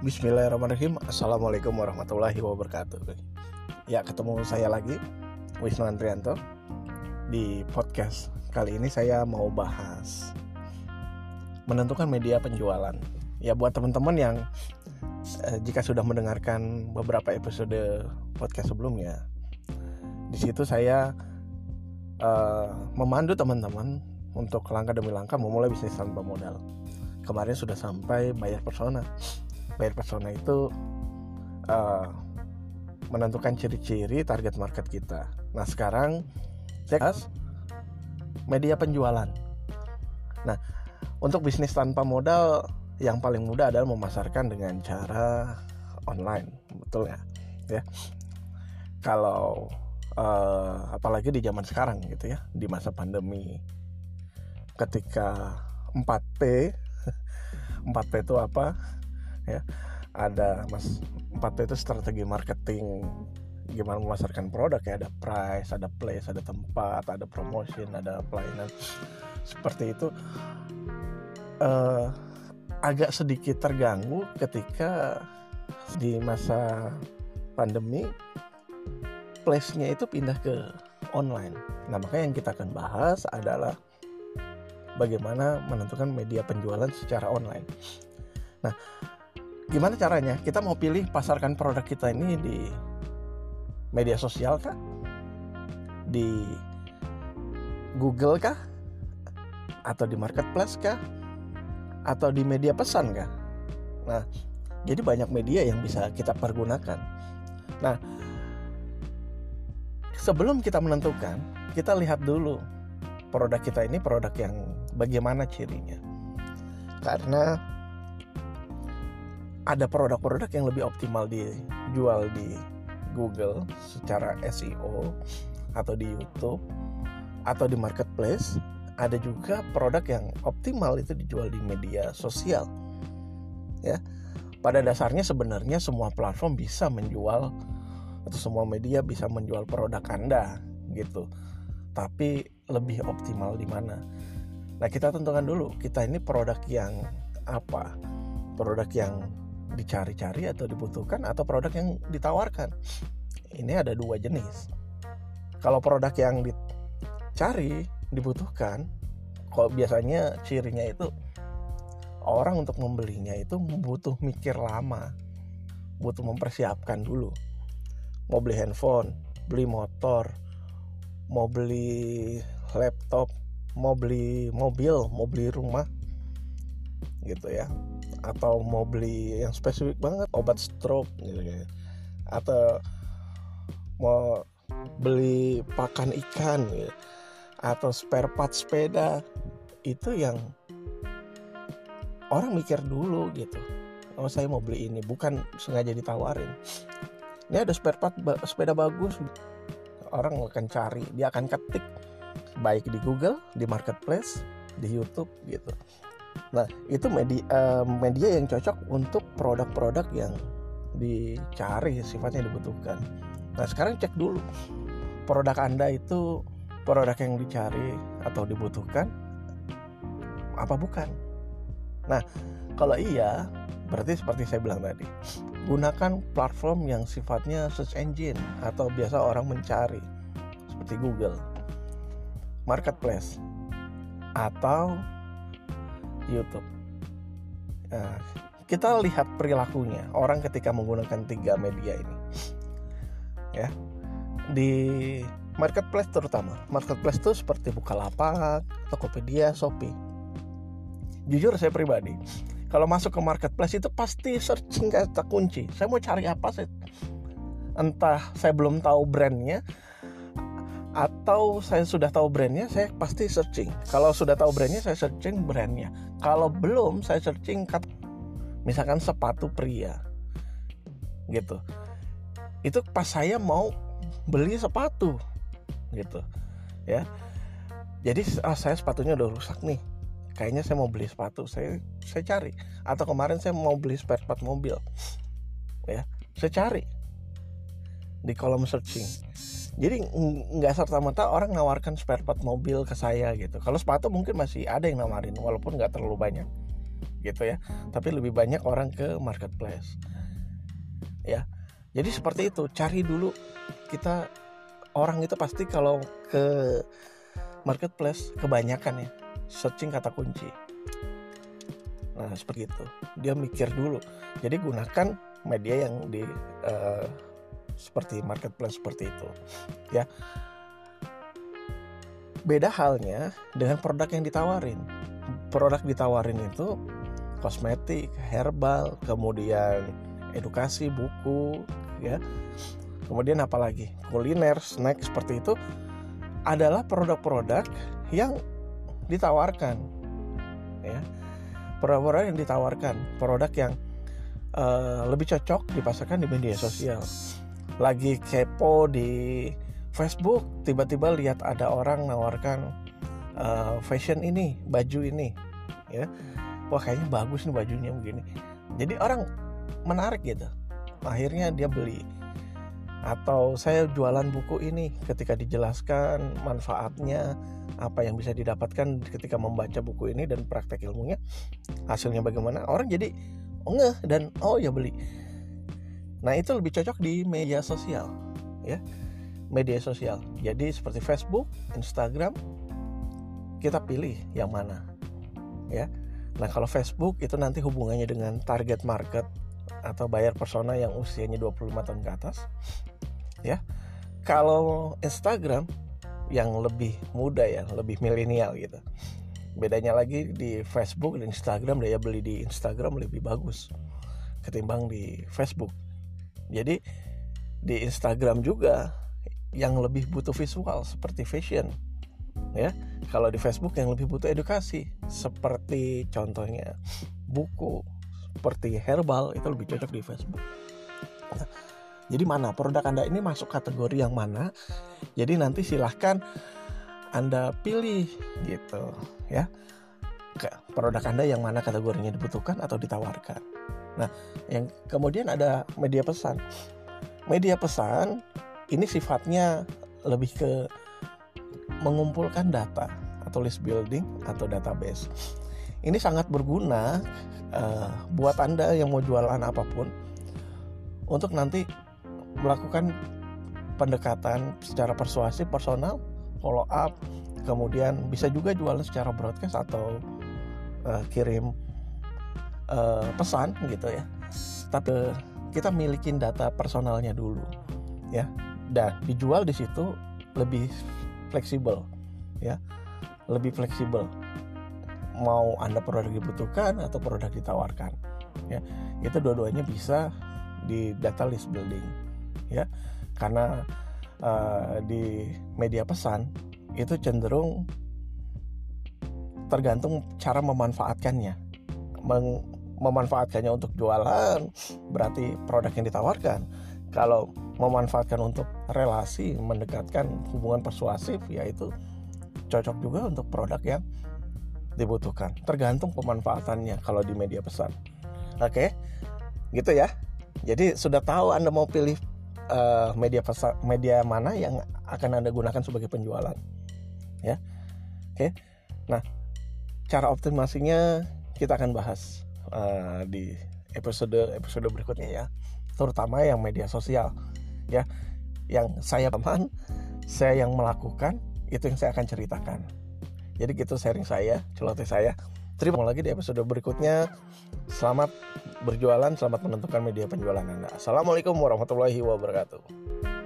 Bismillahirrahmanirrahim. Assalamualaikum warahmatullahi wabarakatuh Ya ketemu saya lagi Wisnu Andrianto. Di podcast Kali ini saya mau bahas Menentukan media penjualan. Ya buat teman-teman yang eh, Jika sudah mendengarkan beberapa episode podcast sebelumnya di situ saya eh, memandu teman-teman untuk langkah demi langkah memulai bisnis tanpa modal. Kemarin sudah sampai bayar persona bayar persona itu uh, menentukan ciri-ciri target market kita. Nah sekarang saya media penjualan. Nah untuk bisnis tanpa modal yang paling mudah adalah memasarkan dengan cara online, betul ya? Ya. Kalau uh, apalagi di zaman sekarang gitu ya, di masa pandemi, ketika 4P, 4P itu apa? Ya. Ada mas 4 itu strategi marketing. Gimana memasarkan produk ya ada price ada place ada tempat ada promotion ada pelayanan seperti itu. Uh, agak sedikit terganggu ketika di masa pandemi place-nya itu pindah ke online. Nah makanya yang kita akan bahas adalah bagaimana menentukan media penjualan secara online. Nah gimana caranya? Kita mau pilih pasarkan produk kita ini di media sosial kah? Di Google kah? Atau di marketplace kah? Atau di media pesan kah? Nah jadi banyak media yang bisa kita pergunakan. Nah sebelum kita menentukan kita lihat dulu produk kita ini produk yang bagaimana cirinya. Karena ada produk-produk yang lebih optimal dijual di Google secara SEO atau di YouTube atau di marketplace. Ada juga produk yang optimal itu dijual di media sosial ya. Pada dasarnya sebenarnya semua platform bisa menjual atau semua media bisa menjual produk Anda gitu. Tapi lebih optimal di mana? Nah kita tentukan dulu kita ini produk yang apa? Produk yang dicari-cari atau dibutuhkan atau produk yang ditawarkan. Ini ada dua jenis. Kalau produk yang dicari, dibutuhkan, kok biasanya cirinya itu orang untuk membelinya itu butuh mikir lama, butuh mempersiapkan dulu. Mau beli handphone, beli motor, mau beli laptop, mau beli mobil, mau beli rumah, gitu ya. Atau mau beli yang spesifik banget obat stroke gitu ya. Atau mau beli pakan ikan gitu. atau spare part sepeda itu yang orang mikir dulu gitu. Oh saya mau beli ini bukan sengaja ditawarin. Ini ada spare part sepeda bagus. Orang akan cari dia akan ketik. Baik di Google di marketplace di YouTube gitu Nah, itu media uh, media yang cocok untuk produk-produk yang dicari sifatnya dibutuhkan. Nah, sekarang cek dulu produk Anda itu produk yang dicari atau dibutuhkan apa bukan. Nah, kalau iya, berarti seperti saya bilang tadi, gunakan platform yang sifatnya search engine atau biasa orang mencari seperti Google, Marketplace, atau YouTube. Nah, kita lihat perilakunya orang ketika menggunakan tiga media ini. Ya. Di marketplace terutama. Marketplace itu seperti Bukalapak, Tokopedia, Shopee. Jujur saya pribadi, kalau masuk ke marketplace itu pasti searching kata kunci. Saya mau cari apa sih? Entah saya belum tahu brandnya, atau saya sudah tahu brandnya saya pasti searching. Kalau sudah tahu brandnya saya searching brandnya. Kalau belum saya searching kat misalkan sepatu pria. Gitu. Itu pas saya mau beli sepatu. Gitu. Ya. Jadi ah, saya sepatunya udah rusak nih. Kayaknya saya mau beli sepatu saya saya cari. Atau kemarin saya mau beli spare part mobil. Ya saya cari di kolom searching jadi nggak serta merta orang nawarkan spare part mobil ke saya gitu. Kalau sepatu mungkin masih ada yang nawarin walaupun nggak terlalu banyak gitu ya. Tapi lebih banyak orang ke marketplace. Ya jadi seperti itu. Cari dulu kita orang itu pasti kalau ke marketplace kebanyakan ya searching kata kunci. Nah seperti itu. Dia mikir dulu. Jadi gunakan media yang di uh, seperti marketplace seperti itu ya. Beda halnya dengan produk yang ditawarin. Produk ditawarin itu kosmetik herbal kemudian edukasi buku ya. Kemudian apalagi kuliner snack seperti itu adalah produk-produk yang ditawarkan ya. Produk-produk yang ditawarkan. Produk yang uh, lebih cocok dipasarkan di media sosial lagi kepo di Facebook tiba-tiba lihat ada orang nawarkan uh, fashion ini baju ini ya. Wah kayaknya bagus nih bajunya begini. Jadi orang menarik gitu. Akhirnya dia beli. Atau saya jualan buku ini ketika dijelaskan manfaatnya apa yang bisa didapatkan ketika membaca buku ini dan praktek ilmunya hasilnya bagaimana orang jadi oh ngeh dan oh ya beli Nah, itu lebih cocok di media sosial, ya. Media sosial. Jadi seperti Facebook, Instagram, kita pilih yang mana. Ya. Nah, kalau Facebook itu nanti hubungannya dengan target market atau bayar persona yang usianya 25 tahun ke atas. Ya. Kalau Instagram yang lebih muda ya, lebih milenial gitu. Bedanya lagi di Facebook dan Instagram daya beli di Instagram lebih bagus ketimbang di Facebook jadi di Instagram juga yang lebih butuh visual seperti fashion ya. Kalau di Facebook yang lebih butuh edukasi seperti contohnya buku seperti herbal itu lebih cocok di Facebook. Nah, jadi mana produk anda ini masuk kategori yang mana? Jadi nanti silahkan anda pilih gitu ya produk anda yang mana kategorinya dibutuhkan atau ditawarkan Nah, yang kemudian ada media pesan. Media pesan ini sifatnya lebih ke mengumpulkan data atau list building atau database. Ini sangat berguna uh, buat Anda yang mau jualan apa pun untuk nanti melakukan pendekatan secara persuasif personal, follow up, kemudian bisa juga jualan secara broadcast atau uh, kirim uh, pesan gitu ya. Tapi kita milikin data personalnya dulu ya. Dan dijual di situ lebih fleksibel ya. Lebih fleksibel. Mau anda produk dibutuhkan atau produk ditawarkan ya. Itu dua-duanya bisa di data list building ya. Karena uh, di media pesan itu cenderung tergantung cara memanfaatkannya. Meng memanfaatkannya untuk jualan berarti produk yang ditawarkan. Kalau memanfaatkan untuk relasi mendekatkan hubungan persuasif yaitu cocok juga untuk produk yang dibutuhkan. Tergantung pemanfaatannya kalau di media pesan oke? Gitu ya. Jadi sudah tahu anda mau pilih uh, media pesan media mana yang akan anda gunakan sebagai penjualan. Ya? Oke? Nah cara optimasinya kita akan bahas uh, di episode episode berikutnya ya. Terutama yang media sosial ya. Yang saya teman saya yang melakukan itu yang saya akan ceritakan. Jadi gitu sharing saya celoteh saya. Terima lagi di episode berikutnya. Selamat berjualan selamat menentukan media penjualan anda. Assalamualaikum warahmatullahi wabarakatuh